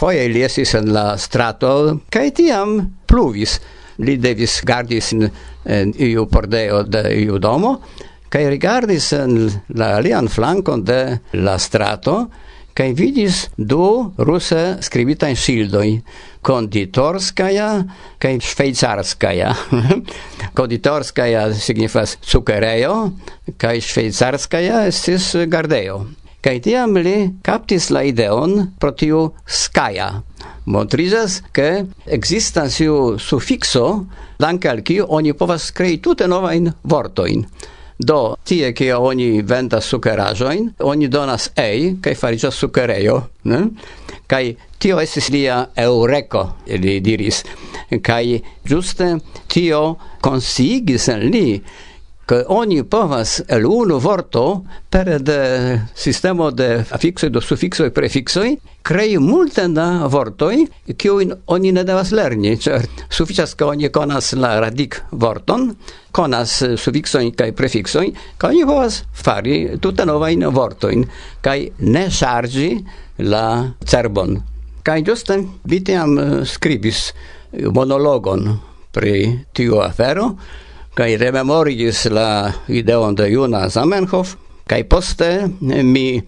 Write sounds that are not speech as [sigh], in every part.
foie li esis en la strato, cae tiam pluvis. Li devis gardis in, in iu pordeo de iu domo, cae rigardis en la alian flancon de la strato, cae vidis du ruse skribitajn ŝildojn, konditorskaja cae švejcarskaja. [laughs] konditorskaja signifas cukerejo, cae švejcarskaja estis gardeo kai tiam li captis la ideon pro tiu skaja. Montrizas, ke existas iu sufikso, danke al kiu oni povas krei tute novajn vortoin Do, tie, ke oni vendas sukeraĵojn, oni donas ei, kai fariĝas sukerejo, ne? kai tio estis lia eureko, li diris. kai juste tio consigis en li che ogni povas el unu vorto per de sistema de afiksoj do e prefixo crei multe da vortoi kiu ogni ne devas lerni. Cioè sufiĉas che ogni konas la radik vorton konas sufiksojn kai prefixo che ogni povas fari tutta nova in vorto in kai ne ŝarĝi la cerbon. Kai ĝuste vitiam scribis monologon pri tiu afero kai rememorigis la ideon de Juna Zamenhof, kai poste mi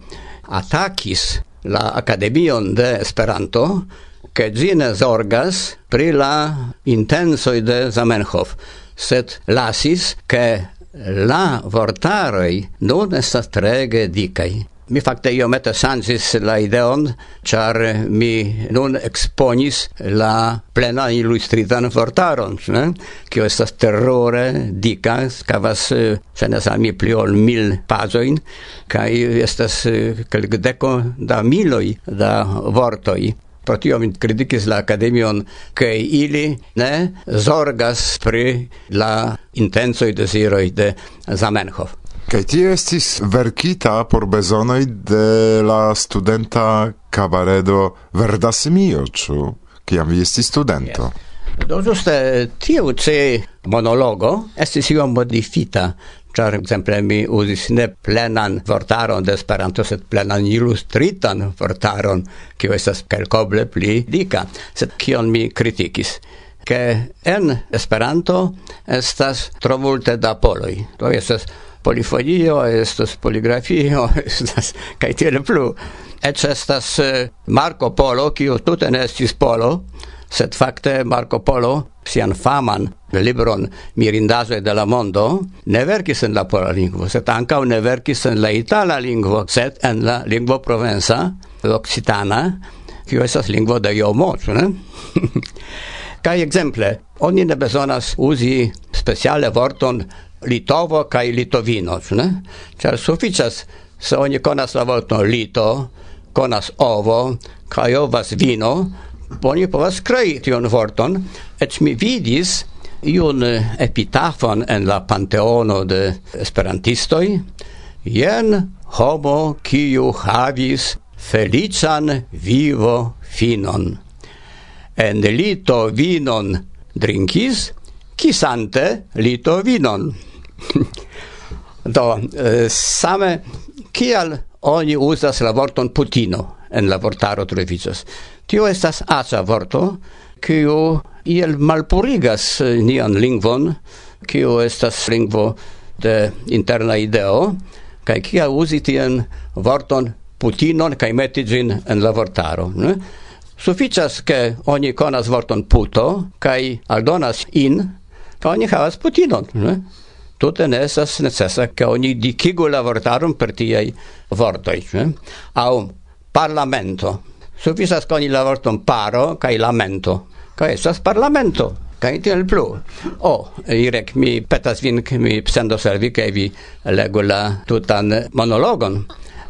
atakis la Akademion de Esperanto, ke ĝi ne zorgas pri la intencoj de Zamenhof, sed lasis, ke la vortaroj nun estas trege dikaj. Mi fakte iomete sansis la ideon, char eh, mi nun exponis la plena illustritan fortaron, ne? Eh, kio estas terrore dica, cavas, eh, se ne sa, mi pli ol mil pazoin, kaj estas kelkdeko da miloi da vortoi. Pro tio mi criticis la Academion, kaj ili ne zorgas pri la intensoi desiroi de Zamenhof. Kaj tie estis verkita por bezonoj de la studenta kabaredo Verda Simio, ĉu? Kiam vi estis studento? Yes. Do ĝuste tiu ĉi monologo estis iom modifita, char exemple mi uzis ne plenan vortaron de Esperanto, sed plenan ilustritan vortaron, kio estas kelkoble pli dika, sed kion mi kritikis ke en Esperanto estas tro multe da poloj. Do estas polifonio, [laughs] estas poligrafio, estas kaj tiel plu. Eĉ estas eh, Marco Polo, kiu tute ne estis Polo, sed fakte Marco Polo sian faman libron Mirindaĵoj de la mondo ne verkis en la pola lingvo, sed ankaŭ ne verkis en la itala lingvo, sed en la lingvo provenca, occitana, kiu estas lingvo de Jomo, ĉu ne? [laughs] Kaj ekzemple, oni ne bezonas uzi speciale vorton Litovo kaj Litovino, ne? Ĉar sufiĉas se oni konas la vorton lito, konas ovo, kaj ovas vino, oni povas krei tion vorton, et mi vidis iun epitafon en la panteono de esperantistoj, jen homo kiu havis felican vivo finon. En lito vinon drinkis, kisante lito vinon. Do, eh, same kial oni uzas la vorton putino en la vortaro trovicos. Tio estas aca vorto, kiu iel malpurigas eh, nian lingvon, kiu estas lingvo de interna ideo, kaj kia uzi tien vorton putinon kaj meti ĝin en la vortaro. Ne? Suficias ke oni konas vorton puto kaj aldonas in, kaj oni havas putinon. Ne? tute ne esas necesa che oni dicigu la vortarum per tiei vortoi, Eh? Au parlamento. Sufficas coni la vorton paro cae lamento. Cae esas parlamento kaj tiel plu. O, Irek, mi petas vin, mi psendo servi vi, vi legu la tutan monologon.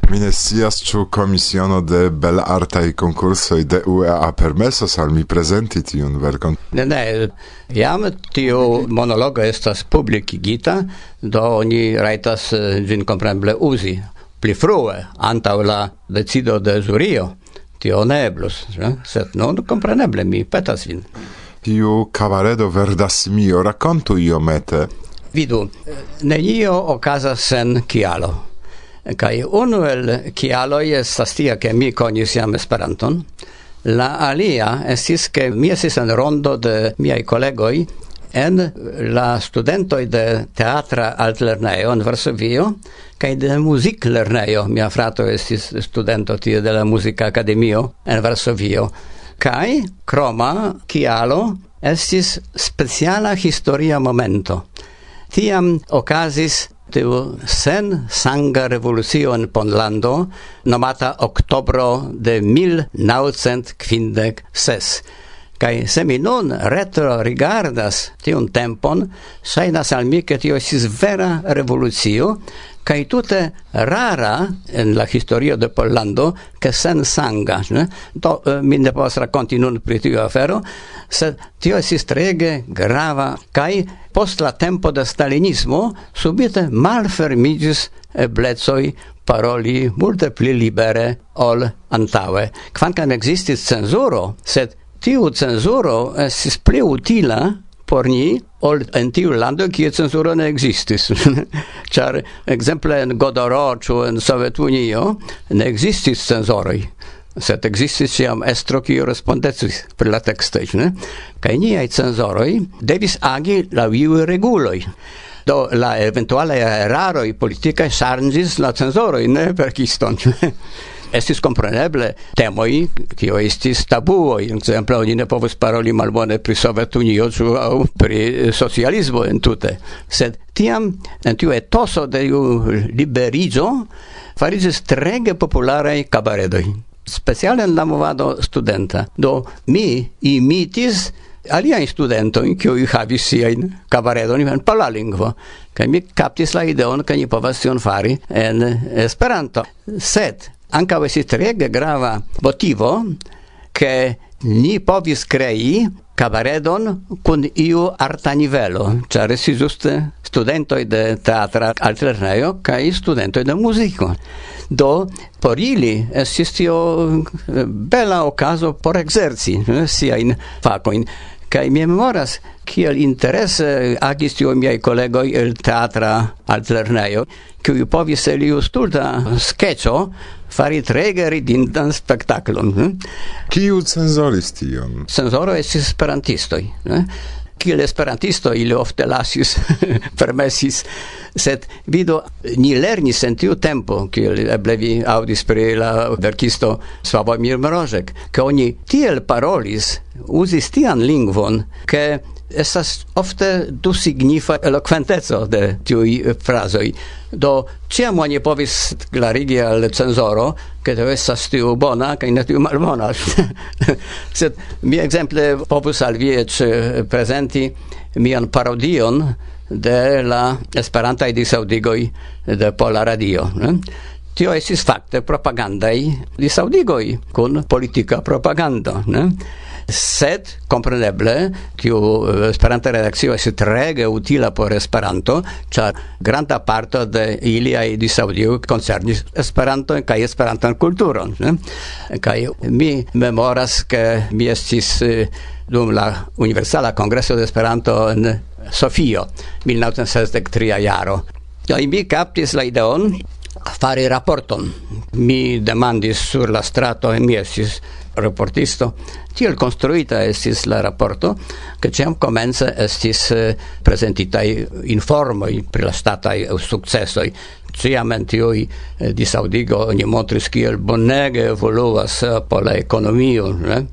Mi ne scias ĉu komisiono de belartaj konkursoj de UEA permesos al mi prezenti tiun verkon. Ne, ne, jam tiu monologo estas publikigita, do oni rajtas eh, ĝin kompreneble uzi pli frue antaŭ la decido de zurio. Tio ne eblus, ne? sed nun kompreneble mi petas vin. Tiu kavaredo verdas mio, rakontu iomete. Vidu, eh, nenio okazas sen kialo Kai unu el kialoj estas tia, ke mi konis jam Esperanton, la alia estis, ke mi estis en rondo de miaj kolegoj en la studentoj de teatra altlernejo en Varsovio kaj de muziklernejo. Mia frato estis studento tie de la muzika akademio en Varsovio. Kaj kroma kialo estis speciala historia momento. Tiam okazis tiu sen sanga revolucio en Ponlando nomata oktobro de 1956 kai se mi nun retro rigardas tiun tempon, sainas al mi, che tio sis vera revolucio, kai tute rara en la historio de Pollando, che sen sanga, ne? Do, eh, mi ne posso racconti nun pri tio afero, sed tio si trege grava, kai post la tempo de stalinismo subite malfermigis eblecoj paroli multe pli libere ol antaue. Kvankam existis cenzuro, sed tiu cenzuro estis pli utila por ni ol en tiu lando kie cenzuro ne ekzistis. [laughs] Ĉar ekzemple en Godoro ĉu en Sovetunio ne ekzistis cenzoroj sed existis jam estro kiu respondecis per la tekstoj, ne? Kaj niaj cenzoroj devis agi la viu reguloj. Do la eventuale eraroj politikaj ŝarĝis la cenzoroj, ne verkiston. [laughs] estis compreneble temoi kio estis tabuoi, exemple oni ne povus paroli malbone pri Sovetunio ĉu aŭ pri socialismo entute, sed tiam en tiu etoso de iu liberiĝo fariĝis trege popularaj kabaredoj specialen la movado studenta. Do mi imitis alia in aliajn studentojn, kiuj havis siajn kabaredon en pola lingvo. Kaj mi kaptis la ideon, ke ni povas tion fari en Esperanto. Sed anka vesi trege grava motivo, ke ni povis krei cabaredon kun iu arta nivelo, ĉar estis ĝuste studentoj de teatra altlernejo kaj studentoj de muziko. Do por ili estis tio eh, bela okazo por ekzerci eh, siajn fakojn. Kaj mi memoras, kiel interese agis tio miaj kolegoj el teatra altlernejo, kiuj povis el iu stulta skeĉo fari trege ridindan spektaklon. Hm? Kiu cenzoris tion? Cenzoro estis esperantistoj. Ne? kiel esperantisto ili ofte lasis, [laughs] permesis, sed vido ni lernis en tiu tempo, kiel eble vi audis pri la verkisto Slavomir Mrożek, ke oni tiel parolis, uzis tian lingvon, ke estas ofte du signifa eloquentezo de tiui frasoi. Do, ciam oni povis clarigi al cenzoro, che teo estas tiu bona, che ne tiu malbona. [laughs] Sed mi exemple popus al vie presenti mian parodion de la esperantai disaudigoi de Pola Radio. Ne? Tio esis fakte propagandai disaudigoi, kun politika propaganda. Ne? sed kompreneble tiu eh, Esperanta redakcio estas trege utila por Esperanto, ĉar granda parto de iliaj disaudio koncernis esperanto kaj Esperantan kulturon. Ne? Kaj mi memoras, ke mi estis eh, dum la Universala Kongreso de Esperanto en Sofio, 1963 jaro. Do mi kaptis la ideon fari raporton. Mi demandis sur la strato, e mi esis reportisto, tiel construita estis la raporto, che ciam comence estis eh, presentitai informoi pri la statai successoi. Ciam en tioi eh, disaudigo oni montris kiel bonege evoluas eh, po la economio, ne?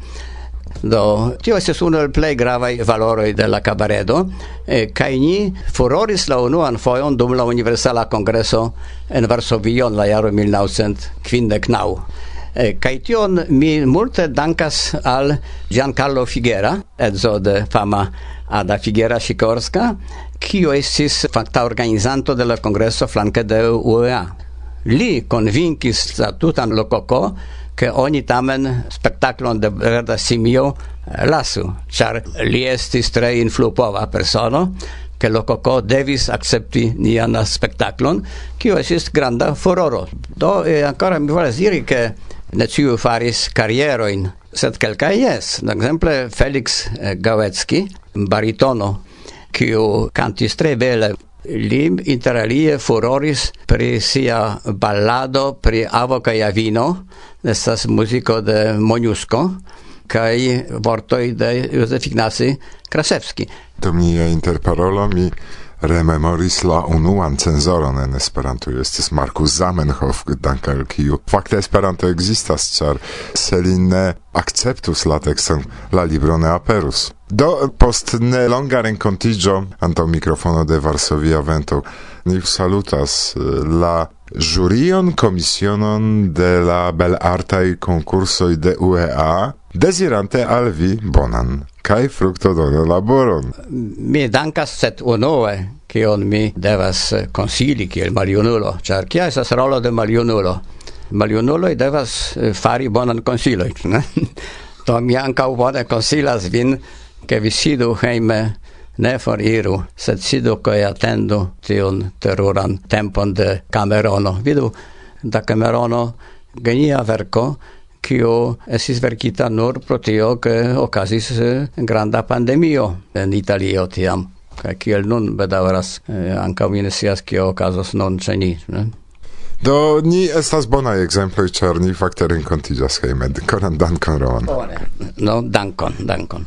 Do, tio estis unu el plej gravaj valoroj de la kabaredo, eh, kaj ni furoris la unuan fojon dum la Universala Kongreso en Varsovio en la jaro 1959. Eh, kaj tion mi multe dankas al Giancarlo Figuera, edzo de fama Ada Figuera Sikorska, kiu estis fakta organizanto de la Kongreso flanke de UEA. Li convinkis la tutan lokoko che ogni tamen spektaklon de verda simio eh, lasu, char li estis tre influpova persono, che lo coco devis accepti nian spektaclon, kio estis granda furoro. Do, e ancora mi volas diri che ne ciu faris karieroin, sed kelkaj jes. exemple Felix eh, Gawecki, baritono, kiu cantis tre bele Lim interalie furoris pri sia ballado pri Avo kaj Avino, estas muziko de Moniusko, kaj vortoj de Józef Ignacy Krasewski. To mia interparolo mi rememoris la unuan cenzoron en Esperanto. Estis Markus Zamenhof, dankal kiu fakte Esperanto ekzistas, ĉar se li ne akceptus la tekston, la libro ne aperus. Do post ne longa renkontiĝo antaŭ mikrofono de Varsovia Vento ni salutas eh, la jurion komisionon de la belartaj concursoi de UEA, desirante al vi bonan cae fructo dono laboron. Mi dankas set unue, kion mi devas consili kiel maljunulo, char kia esas rolo de maljunulo? Maljunuloj devas eh, fari bonan konsilojn, [laughs] ne? Do mi ankaŭ bone consilas vin, ke vi sidu heime, ne foriru, sed sidu kaj attendu tion teruran tempon de Camerono. Vidu, da Camerono genia verco, kio esis verkita nur pro tio ke okazis eh, granda pandemio en Italio tiam. Kaj kiel nun bedaŭras eh, ankaŭ mi ne scias kio okazos nun ĉe ni, ne? Do ni estas bonaj ekzemploj, ĉar ni fakte renkontiĝas hejme. Koran dankon, Roman. Bone. No, dankon, dankon.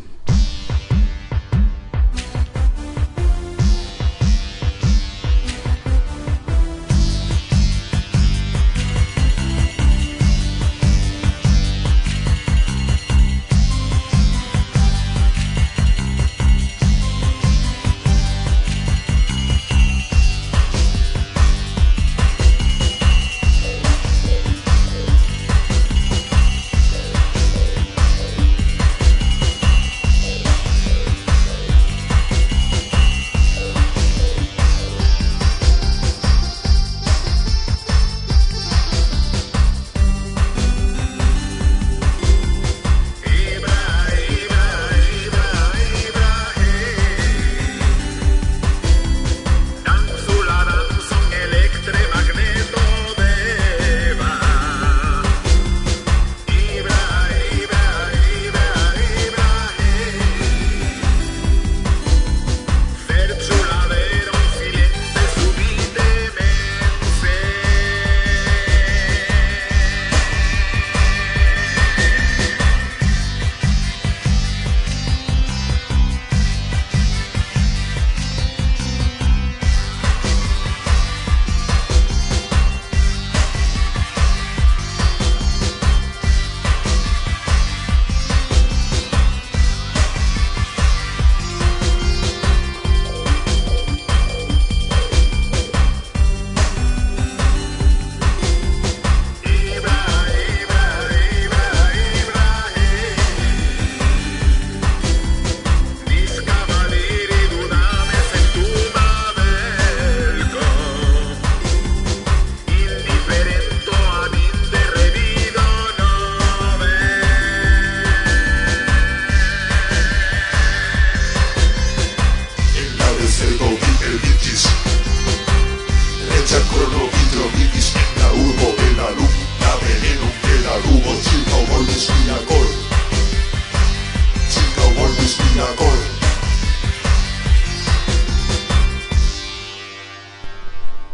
Luis Villacol.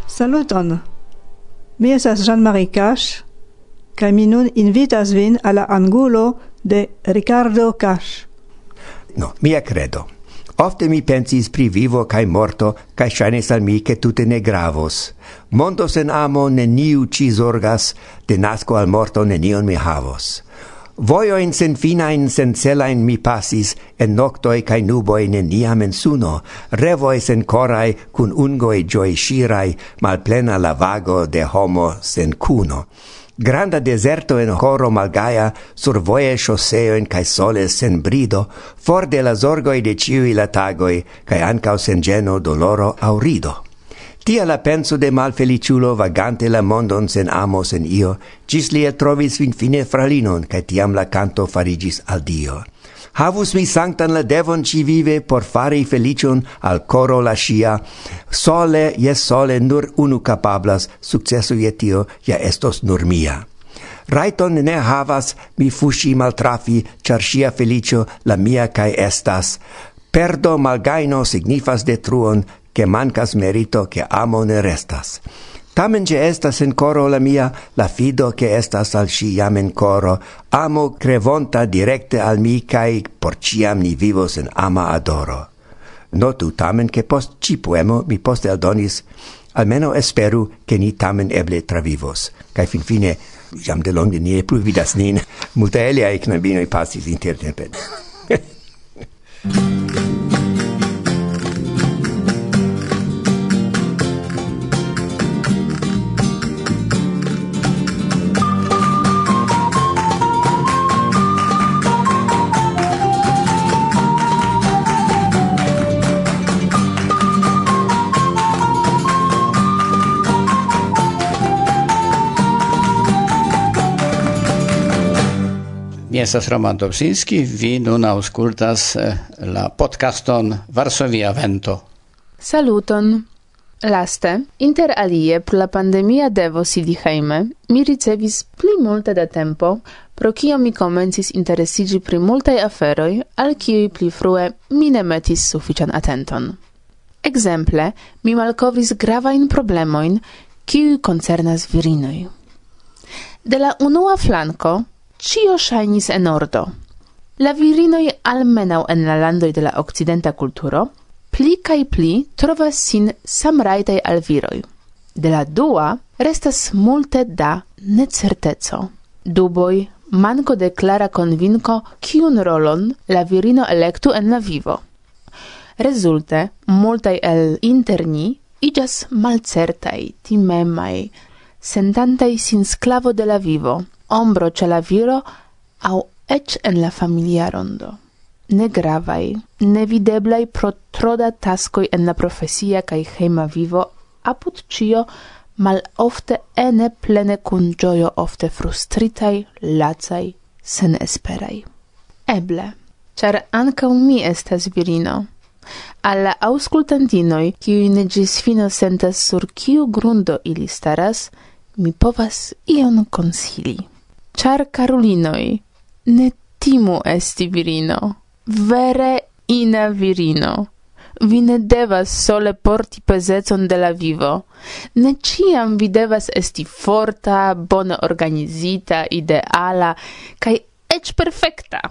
Saluton! Mi esas Jean-Marie Cash, kaj mi nun invitas vin alla angulo de Ricardo Cash. No, mia credo. Ofte mi pensis pri vivo cae morto, cae shanis al mi che tutte ne gravos. Mondo sen amo neniu ci zorgas, de nasco al morto nenion mi havos. Voio in sen finain sen celain mi passis en noctoi cae nuboi neniam en suno, revoi sen corai cun ungoi gioi shirai, malplena la vago de homo sen cuno. Granda deserto en coro malgaia, sur voie chausseoin cae sole sen brido, for de la zorgoi de ciui la tagoi, cae ancau sen geno doloro aurido. Tia la penso de malfeliciulo vagante la mondon sen amo sen io, gis lia trovis fin fine fralinon, cae tiam la canto farigis al Dio. Havus mi sanctan la devon ci vive por fari felicion al coro la scia, sole, yes sole, nur unu capablas, successo je tio, ja estos nur mia. Raiton ne havas mi fushi maltrafi, char scia felicio la mia cae estas. Perdo malgaino signifas detruon, che mancas merito che amo ne restas. Tamen ce estas in coro la mia, la fido che estas al si jam in coro, amo crevonta directe al mi, cae por ciam ni vivos in ama adoro. Notu tamen che post ci poemo mi poste aldonis, almeno esperu che ni tamen eble travivos, cae fin fine jam de longe nie plu vidas nin, multa elia e knabinoi pasis intertempe. [laughs] Mi estas Roman Dobsinski, vi nun auscultas eh, la podcaston Varsovia Vento. Saluton! Laste, inter alie pro la pandemia devo sidi heime, mi ricevis pli multe da tempo, pro kio mi komencis interesigi pri multae aferoi, al kiuj pli frue mi ne metis suffician atenton. Ekzemple, mi malkovris gravain problemojn, kiuj koncernas virinoi. De la unua flanco, cio shainis en ordo. La virinoi almenau en la landoi de la occidenta culturo pli cae pli trovas sin samraitai al viroi. De la dua restas multe da necerteco. Duboi, manco de clara convinco ciun rolon la virino electu en la vivo. Resulte, multai el interni igas malcertai, timemai, sentantai sin sclavo de la vivo, ombro ce la viro au ec en la familia rondo. Negravai, nevideblai pro troda tascoi en la profesia cae heima vivo apud cio mal ofte ene plene cun gioio ofte frustritai, lacai, sen esperai. Eble, char anca mi estas virino. Alla auscultantinoi, qui ne gis fino sentas sur kiu grundo ili staras, mi povas ion consili. Char carulinoi, ne timu esti virino, vere ina virino. Vi ne devas sole porti pezecon de la vivo. Ne ciam vi devas esti forta, bone organizita, ideala, cae ec perfecta.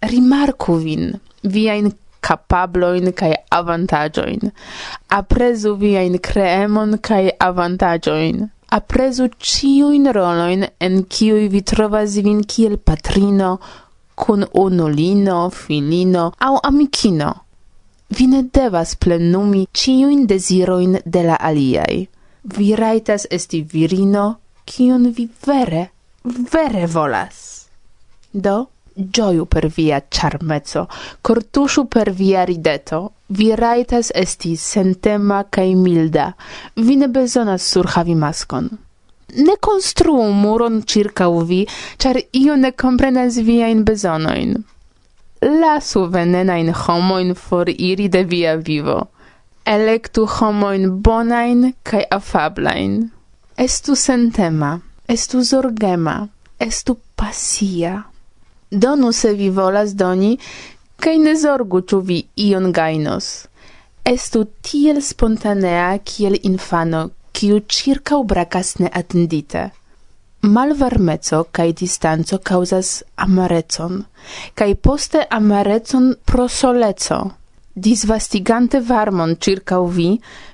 Rimarku vin, viain capabloin cae avantagioin. Aprezu viain creemon cae avantagioin apresu ciuin roloin en ciui vi trovas vin kiel patrino, cun onolino, filino au amicino. Vi ne devas plenumi ciuin desiroin de la aliai. Vi raitas esti virino, kiun vi vere, vere volas. Do, gioiu per via charmezzo, cortushu per via rideto, vi raitas esti sentema cae milda, vi ne besonas surhavi maskon. Ne construu muron circa vi, char io ne comprenas viain besonoin. Lasu venenain homoin for iri de via vivo. Electu homoin bonain cae afablain. Estu sentema, estu zorgema, estu pasia donu se vi volas doni, kaj ne zorgu ĉu vi ion gajnos. Estu tiel spontanea kiel infano, kiu ĉirkaŭ brakas neatendite. Malvarmeco kaj distanco kaŭzas amarecon, kaj poste amarecon pro soleco. Disvastigante varmon ĉirkaŭ vi,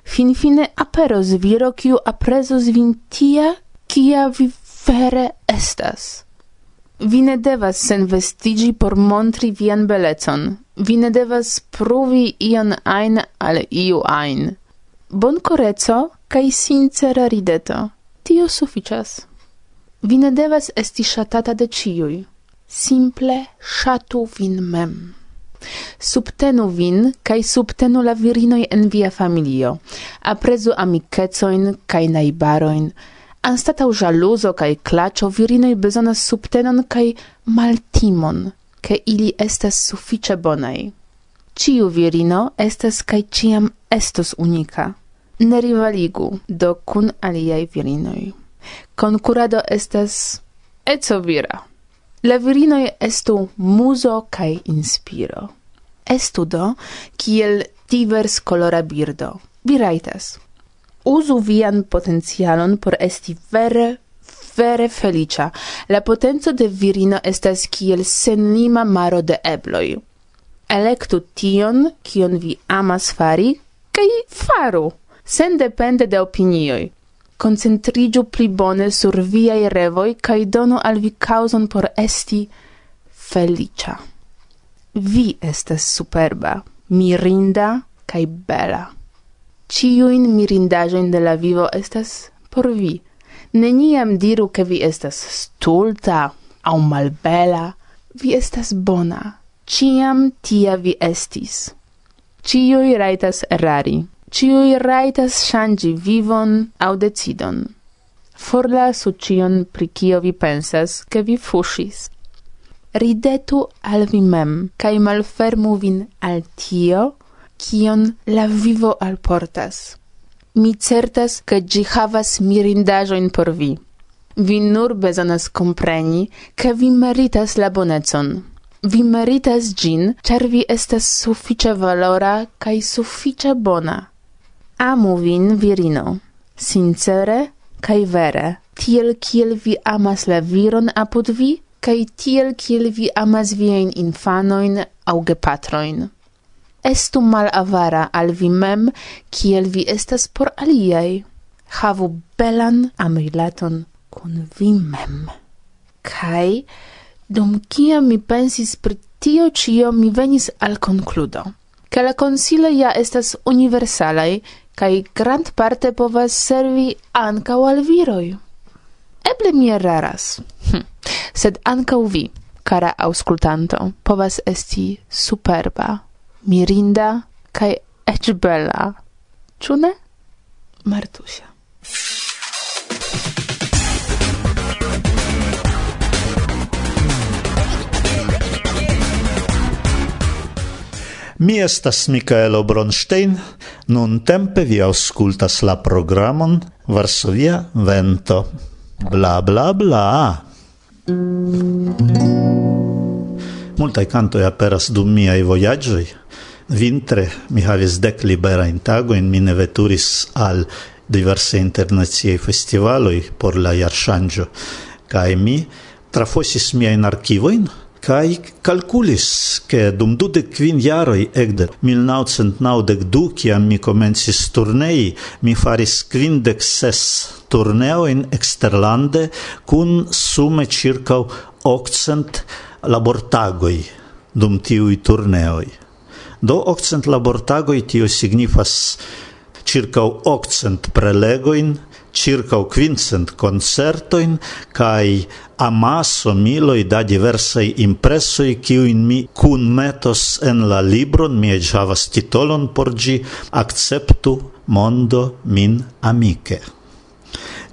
finfine aperos viro, kiu aprezus vin tia, kia vi vere estas. Vi ne devas senvestigi por montri vian belecon. Vi ne devas pruvi ion ajn al iu ajn. Bonkoreco cae sincera rideto. Tio suficias. Vi ne devas esti shatata de ciui. Simple shatu vin mem. Subtenu vin cae subtenu la virinoi en via familio. Aprezu amikecojn kaj naibaroin, anstatau jaluzo cae clacio virinoi besonas subtenon cae maltimon, che ili estas suffice bonai. Ciu virino estas cae ciam estos unica. Ne rivaligu do kun aliai virinoi. Concurado estas eco vira. La virinoi estu muso cae inspiro. Estu do kiel divers colora birdo. Viraitas uzu vian potencialon por esti vere vere felicia. La potenzo de virino estas kiel senlima maro de ebloj. Elektu tion, kion vi amas fari, kaj faru, sen depende de opinioj. Koncentriĝu pli bone sur viaj revoj kaj donu al vi kaŭzon por esti felicia. Vi estas superba, mirinda kaj bela ciuin mirindajoin de la vivo estas por vi. Neniam diru che vi estas stulta au malbela, vi estas bona. Ciam tia vi estis. Ciui raitas errari. Ciui raitas shangi vivon au decidon. Forla su cion pri cio vi pensas, che vi fushis. Ridetu al vi mem, cae malfermu vin al tio, kion la vivo alportas. Mi certas che gi havas mirindajoin por vi. Vi nur bezonas compreni che vi meritas la bonecon. Vi meritas gin, char vi estas suffice valora cae suffice bona. Amu vin, virino, sincere cae vere, tiel kiel vi amas la viron apud vi, cae tiel kiel vi amas vien infanoin au gepatroin estu malavara al vi mem, kiel vi estas por aliei. Havu belan amrilaton kun vi mem. Kai, dum kiam mi pensis pri tio cio, mi venis al concludo, ke la consile ja estas universalai, kai grand parte povas servi ancau al viroi. Eble mi eraras, hm. sed ancau vi, cara auscultanto, povas esti superba mirinda kaj eĉ bela. Ĉu? Martusia. Mi estas Mikaelo Bronstein, nun tempe vi auscultas la programon Varsovia Vento. Bla bla bla. Multai cantoi aperas dum miai voyagioi. Vintre mi havis dec libera in tago in mine veturis al diverse internazie festivaloi por la jarŝanĝo, kai mi trafosis miajn archivoin kai calculis che dum dudec quin jaroi ekde 1992 kiam mi comencis turnei mi faris quindec ses turneo in exterlande cun sume circa 800 labortagoi dum tiui turneoi do occent labortagoi tio signifas circa occent prelegoin, circa quincent concertoin, cae amaso miloi da diversai impressoi, ciuin mi cun metos en la libron, mi ec havas titolon por gi, acceptu mondo min amice.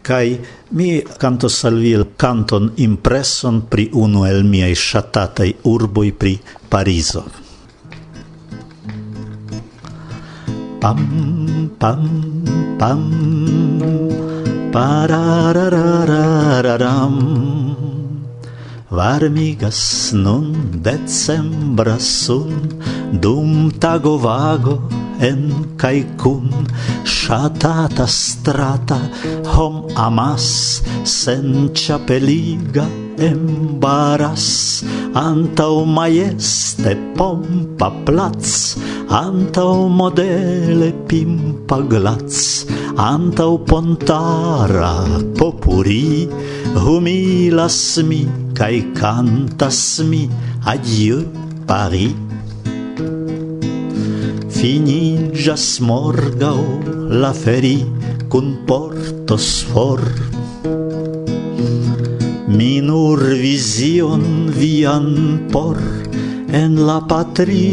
Cae mi canto salvi il canton impresson pri unu el miei shatatai urboi pri Pariso. Pam pam pam. Parararararam Varmigas nun decembra sun, dum tagovago en kai kun Shatata strata hom amas sen chapeliga embaras. Antau majeste pompa plac antau modele pimpa glac antau pontara popuri humilas mi kai cantas mi. Adieu Paris finigas morgau la feri cun portos for. Mi nur vision vian por en la patria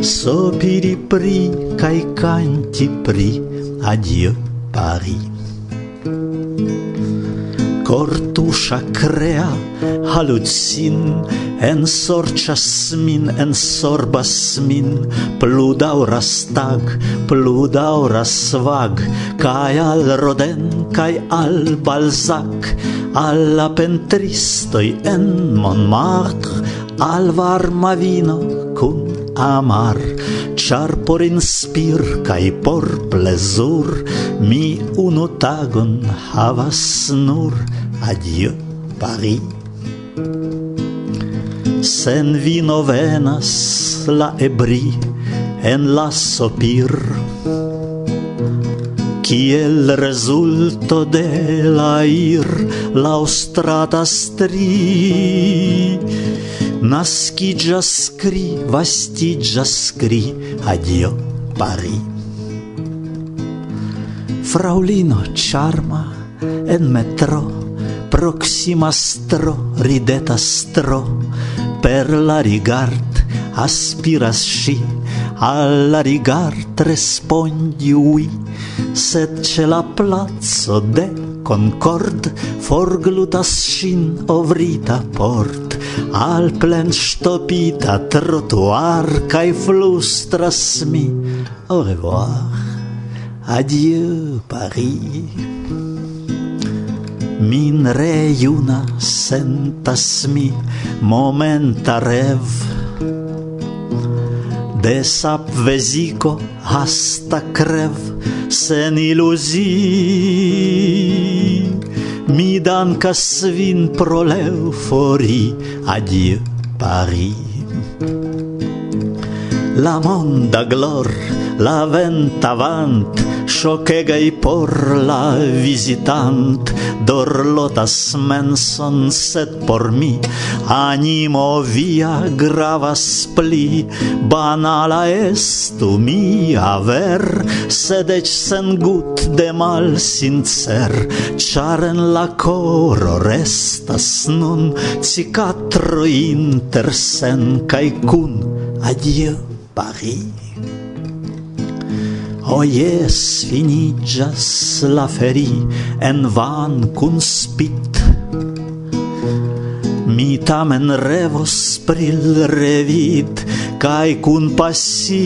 sopiri pri kai kanti pri adieu Paris Cortuscia crea halucin Ensorĉas min, ensorbas min, plu daŭras tag, plu vag, al Roden kaj al Balzac, Alla pentristoi en Montmartre, al varma vino cun amar, char por inspir kai por plezur mi unu tagon havas nur adieu Paris. Sen vino venas la ebri en la sopir, Kiel resulto de la ir la ostrata stri Naski kri, vasti kri, adio pari. Fraulino charma, en metro, proxima stro, rideta stro, per la rigard aspiras ŝi alla rigard respondi ui sed ce la plazzo de concord forglutas shin ovrita port al plen stopita trottoir kai flustras mi au revoir adieu paris. Min reiuna sentas mi momenta rev De vesico hasta crev sen iluzii. Mi dankas vin pro l'eufori Adieu Paris La monda glor, la vent avant Shokegai por la visitant Dorlotas menson, sed por mi Animo via gravas pli. Banala estu mia ver Sed ec sen gut de mal sincer. Char en la coro restas nun Cicatro inter sen cae cun Adieu Paris. O jes, finigas la feri en van kun spit Mi tamen revos pril revit kaj kun passi.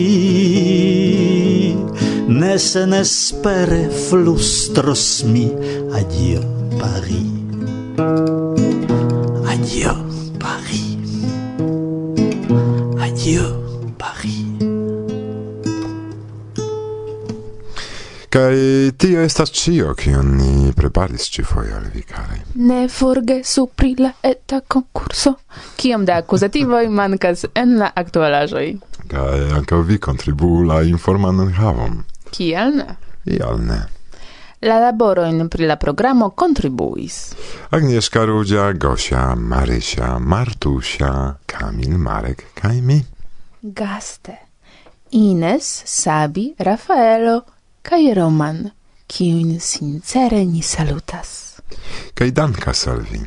Ne senespere flustros mi. Adio Paris. Adio Paris. Adieu Kai tio estas cio, kion ni preparis ci foi al vi, carai. Ne forgesu pri la eta concurso, kiam da accusativoi mancas en la actualajoi. Kai anca vi contribu la informan havon. Kial ne? Ial ne. La laboroin pri la programo contribuis. Agnieszka Rudzia, Gosia, Marysia, Martusia, Kamil, Marek, Kaimi. Gaste. Ines, Sabi, Rafaelo, kai Roman, kiun sincere ni salutas. Kai dankas al vi,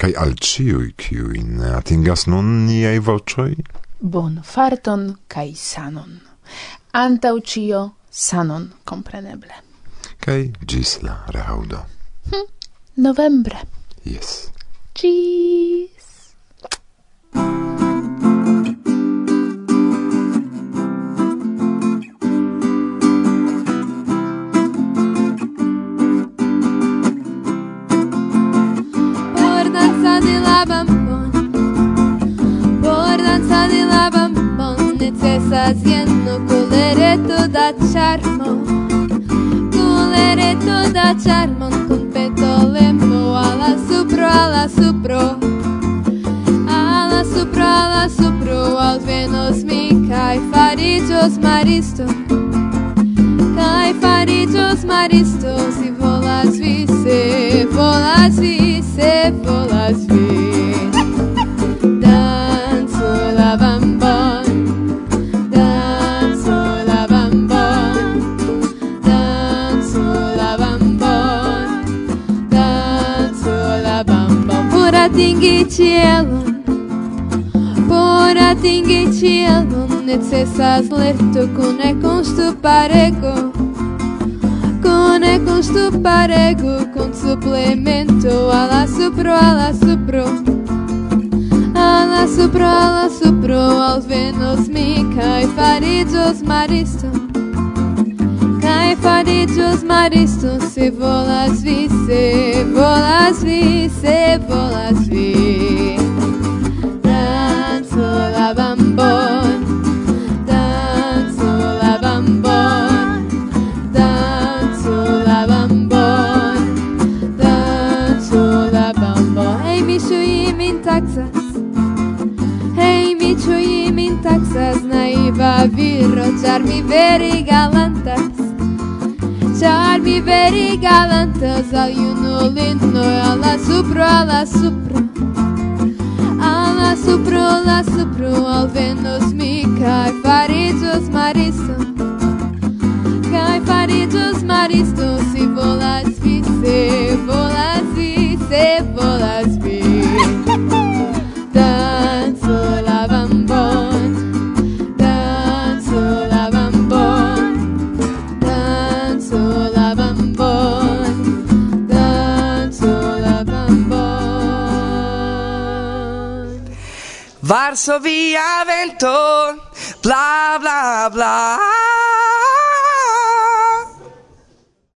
kai al ciui kiuin atingas nun niei vocioi. Bon farton kai sanon. Antau cio sanon, compreneble. Kai gis la rehaudo. Hm, novembre. Yes. Cheese. la bambon Por danzadi la bambon Necesas jeno kulereto da charmon. Kulereto da charmon Kun petolemo ala supro, ala supro. Ala supro, ala supro Alvenos mi kai fariĝos maristo. Kai fariĝos maristo Si volas vi se volas vi, se volas vi Dancu la bambon, dancu la bambon Dancu la bambon, dancu la bambon Por atingi cielon, por atingi cielon Necesas lefto kun ekonstu pareko Pone con su parego, con suplemento, alla supro, alla supro. Alla supro, alla supro, al venos mi kai farigios maristo. kai farigios maristo, se volas vi, se volas vi, se volas vi. Char mi veri galantas Char mi veri galantas Al iuno lindo Alla supro, alla supro Alla supro, alla supro Al venus mi kai farigios maristo Cai farigios maristo Si volas vice, volas vice, volas vi Varsovia vento, bla bla bla.